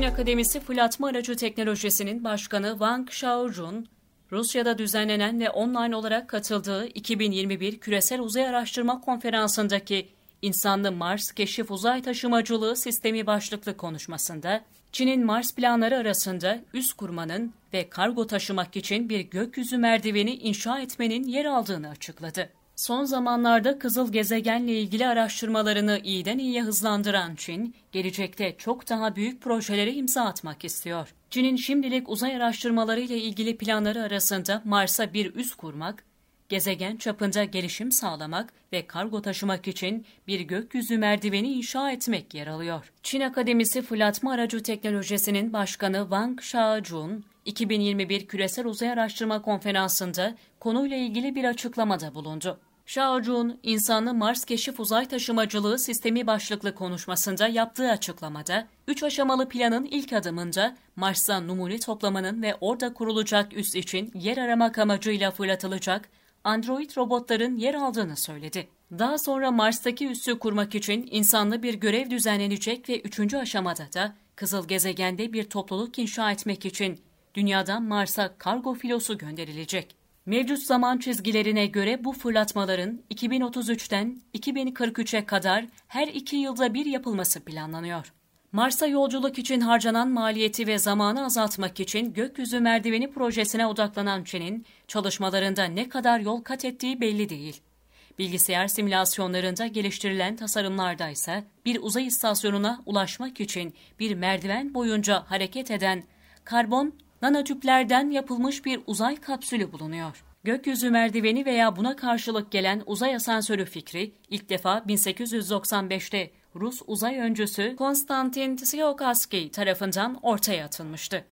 Çin Akademisi Fırlatma Aracı Teknolojisi'nin başkanı Wang Xiaojun, Rusya'da düzenlenen ve online olarak katıldığı 2021 Küresel Uzay Araştırma Konferansı'ndaki İnsanlı Mars Keşif Uzay Taşımacılığı Sistemi başlıklı konuşmasında, Çin'in Mars planları arasında üst kurmanın ve kargo taşımak için bir gökyüzü merdiveni inşa etmenin yer aldığını açıkladı. Son zamanlarda kızıl gezegenle ilgili araştırmalarını iyiden iyiye hızlandıran Çin, gelecekte çok daha büyük projelere imza atmak istiyor. Çin'in şimdilik uzay araştırmaları ile ilgili planları arasında Mars'a bir üs kurmak, gezegen çapında gelişim sağlamak ve kargo taşımak için bir gökyüzü merdiveni inşa etmek yer alıyor. Çin Akademisi Fırlatma Aracı Teknolojisi'nin başkanı Wang Xiaojun, 2021 Küresel Uzay Araştırma Konferansı'nda konuyla ilgili bir açıklamada bulundu. Xiaojun, insanlı Mars Keşif Uzay Taşımacılığı Sistemi başlıklı konuşmasında yaptığı açıklamada, üç aşamalı planın ilk adımında Mars'a numune toplamanın ve orada kurulacak üs için yer aramak amacıyla fırlatılacak android robotların yer aldığını söyledi. Daha sonra Mars'taki üssü kurmak için insanlı bir görev düzenlenecek ve üçüncü aşamada da kızıl gezegende bir topluluk inşa etmek için dünyadan Mars'a kargo filosu gönderilecek. Mevcut zaman çizgilerine göre bu fırlatmaların 2033'ten 2043'e kadar her iki yılda bir yapılması planlanıyor. Mars'a yolculuk için harcanan maliyeti ve zamanı azaltmak için gökyüzü merdiveni projesine odaklanan Çin'in çalışmalarında ne kadar yol kat ettiği belli değil. Bilgisayar simülasyonlarında geliştirilen tasarımlarda ise bir uzay istasyonuna ulaşmak için bir merdiven boyunca hareket eden karbon nanotüplerden yapılmış bir uzay kapsülü bulunuyor. Gökyüzü merdiveni veya buna karşılık gelen uzay asansörü fikri ilk defa 1895'te Rus uzay öncüsü Konstantin Tsiolkovsky tarafından ortaya atılmıştı.